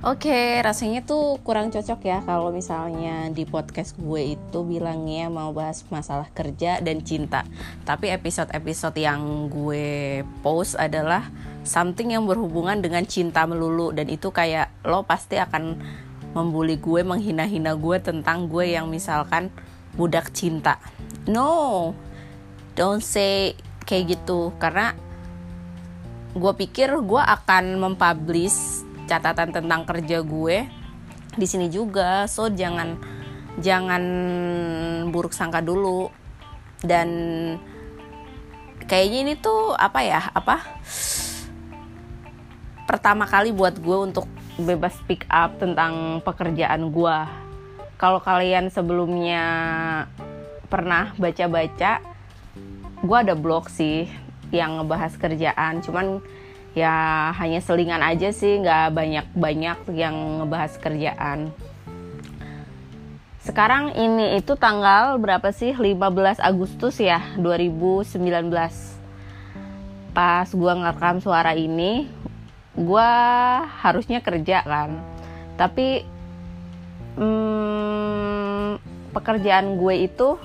Oke, rasanya tuh kurang cocok ya kalau misalnya di podcast gue itu bilangnya mau bahas masalah kerja dan cinta. Tapi episode-episode yang gue post adalah something yang berhubungan dengan cinta melulu dan itu kayak lo pasti akan membuli gue, menghina-hina gue tentang gue yang misalkan budak cinta. No, don't say kayak gitu karena gue pikir gue akan mempublish catatan tentang kerja gue di sini juga. So jangan jangan buruk sangka dulu. Dan kayaknya ini tuh apa ya apa? Pertama kali buat gue untuk bebas speak up tentang pekerjaan gue. Kalau kalian sebelumnya pernah baca-baca gue ada blog sih yang ngebahas kerjaan. Cuman ya hanya selingan aja sih nggak banyak-banyak yang ngebahas kerjaan. Sekarang ini itu tanggal berapa sih? 15 Agustus ya 2019 pas gua ngerekam suara ini gua harusnya kerja kan. Tapi hmm, pekerjaan gue itu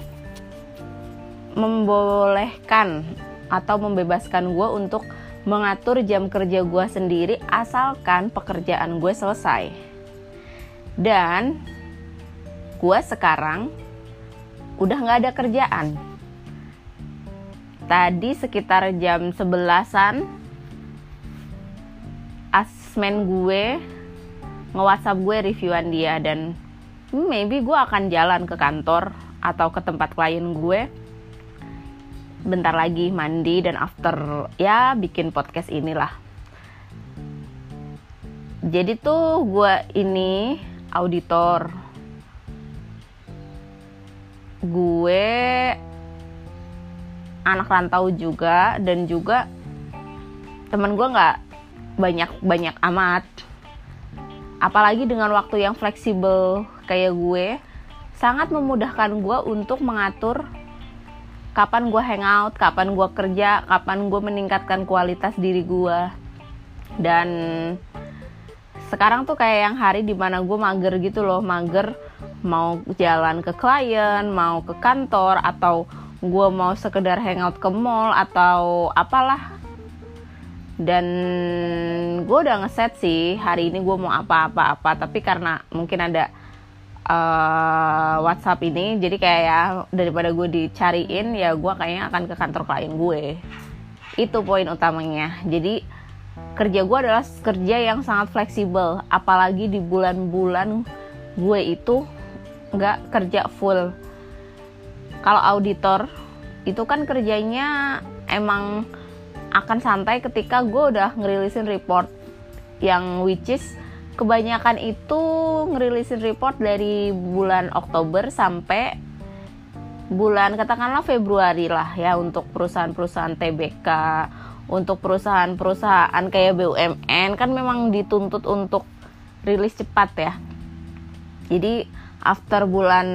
membolehkan atau membebaskan gue untuk mengatur jam kerja gue sendiri asalkan pekerjaan gue selesai. Dan gue sekarang udah gak ada kerjaan. Tadi sekitar jam sebelasan asmen gue nge-whatsapp gue reviewan dia dan maybe gue akan jalan ke kantor atau ke tempat klien gue bentar lagi mandi dan after ya bikin podcast inilah. Jadi tuh gue ini auditor. Gue anak rantau juga dan juga temen gue nggak banyak banyak amat. Apalagi dengan waktu yang fleksibel kayak gue sangat memudahkan gue untuk mengatur kapan gue hangout, kapan gue kerja, kapan gue meningkatkan kualitas diri gue. Dan sekarang tuh kayak yang hari di mana gue mager gitu loh, mager mau jalan ke klien, mau ke kantor, atau gue mau sekedar hangout ke mall atau apalah. Dan gue udah ngeset sih hari ini gue mau apa-apa-apa, tapi karena mungkin ada uh, WhatsApp ini. Jadi kayak ya daripada gue dicariin ya gue kayaknya akan ke kantor klien gue. Itu poin utamanya. Jadi kerja gue adalah kerja yang sangat fleksibel. Apalagi di bulan-bulan gue itu nggak kerja full. Kalau auditor itu kan kerjanya emang akan santai ketika gue udah ngerilisin report yang which is kebanyakan itu ngerilisin report dari bulan Oktober sampai bulan katakanlah Februari lah ya untuk perusahaan-perusahaan TBK untuk perusahaan-perusahaan kayak BUMN kan memang dituntut untuk rilis cepat ya. Jadi after bulan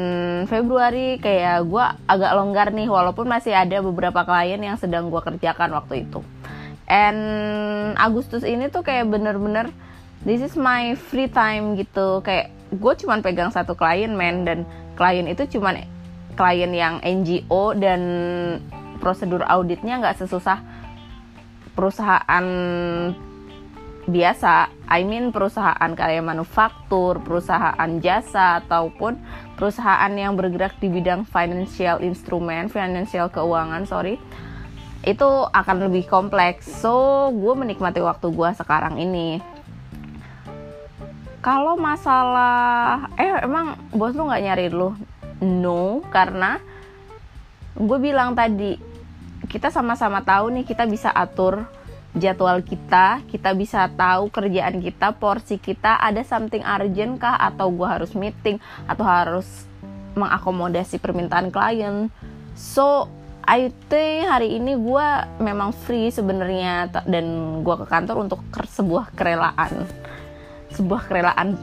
Februari kayak gue agak longgar nih walaupun masih ada beberapa klien yang sedang gue kerjakan waktu itu. And Agustus ini tuh kayak bener-bener this is my free time gitu. Kayak gue cuman pegang satu klien men. Dan klien itu cuman klien yang NGO dan prosedur auditnya nggak sesusah perusahaan biasa. I mean perusahaan kayak manufaktur perusahaan jasa ataupun perusahaan yang bergerak di bidang financial instrument financial keuangan sorry itu akan lebih kompleks. So gue menikmati waktu gue sekarang ini kalau masalah eh emang bos lu nggak nyari lu? No karena gue bilang tadi kita sama-sama tahu nih kita bisa atur jadwal kita kita bisa tahu kerjaan kita porsi kita ada something urgent kah atau gue harus meeting atau harus mengakomodasi permintaan klien. So I think hari ini gue memang free sebenarnya dan gue ke kantor untuk sebuah kerelaan sebuah kerelaan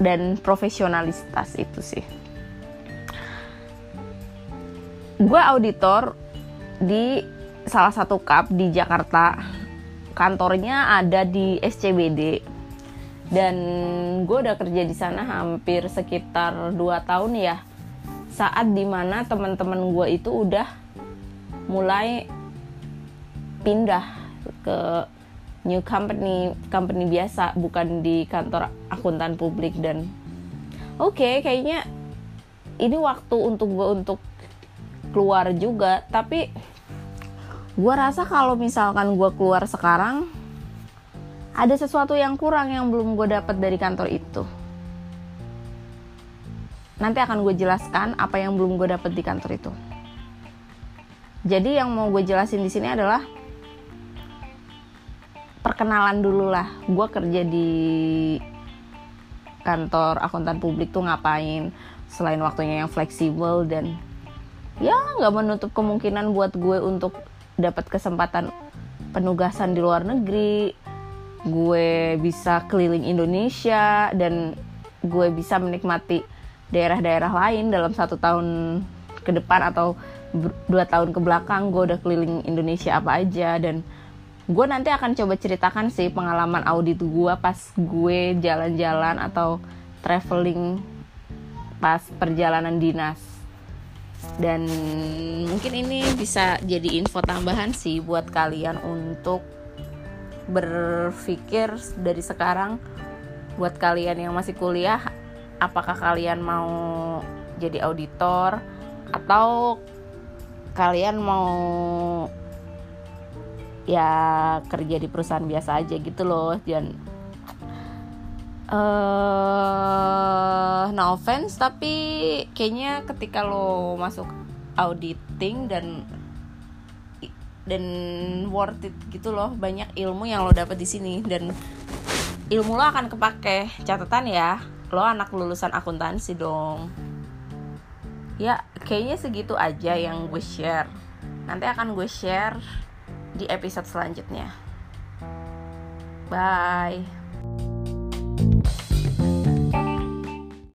dan profesionalitas itu sih. Gue auditor di salah satu cup di Jakarta. Kantornya ada di SCBD dan gue udah kerja di sana hampir sekitar 2 tahun ya. Saat di mana teman-teman gue itu udah mulai pindah ke new company company biasa bukan di kantor akuntan publik dan oke okay, kayaknya ini waktu untuk gue untuk keluar juga tapi gue rasa kalau misalkan gue keluar sekarang ada sesuatu yang kurang yang belum gue dapat dari kantor itu. Nanti akan gue jelaskan apa yang belum gue dapat di kantor itu. Jadi yang mau gue jelasin di sini adalah perkenalan dulu lah. Gue kerja di kantor akuntan publik tuh ngapain selain waktunya yang fleksibel dan ya nggak menutup kemungkinan buat gue untuk dapat kesempatan penugasan di luar negeri gue bisa keliling Indonesia dan gue bisa menikmati daerah-daerah lain dalam satu tahun ke depan atau dua tahun ke belakang gue udah keliling Indonesia apa aja dan gue nanti akan coba ceritakan sih pengalaman audit gue pas gue jalan-jalan atau traveling pas perjalanan dinas. Dan mungkin ini bisa jadi info tambahan sih buat kalian untuk berpikir dari sekarang. Buat kalian yang masih kuliah apakah kalian mau jadi auditor? Atau kalian mau ya kerja di perusahaan biasa aja gitu loh dan uh, no offense tapi kayaknya ketika lo masuk auditing dan dan worth it gitu loh banyak ilmu yang lo dapet di sini dan ilmu lo akan kepake. Catatan ya lo anak lulusan akuntansi dong. Ya kayaknya segitu aja yang gue share. Nanti akan gue share di episode selanjutnya. Bye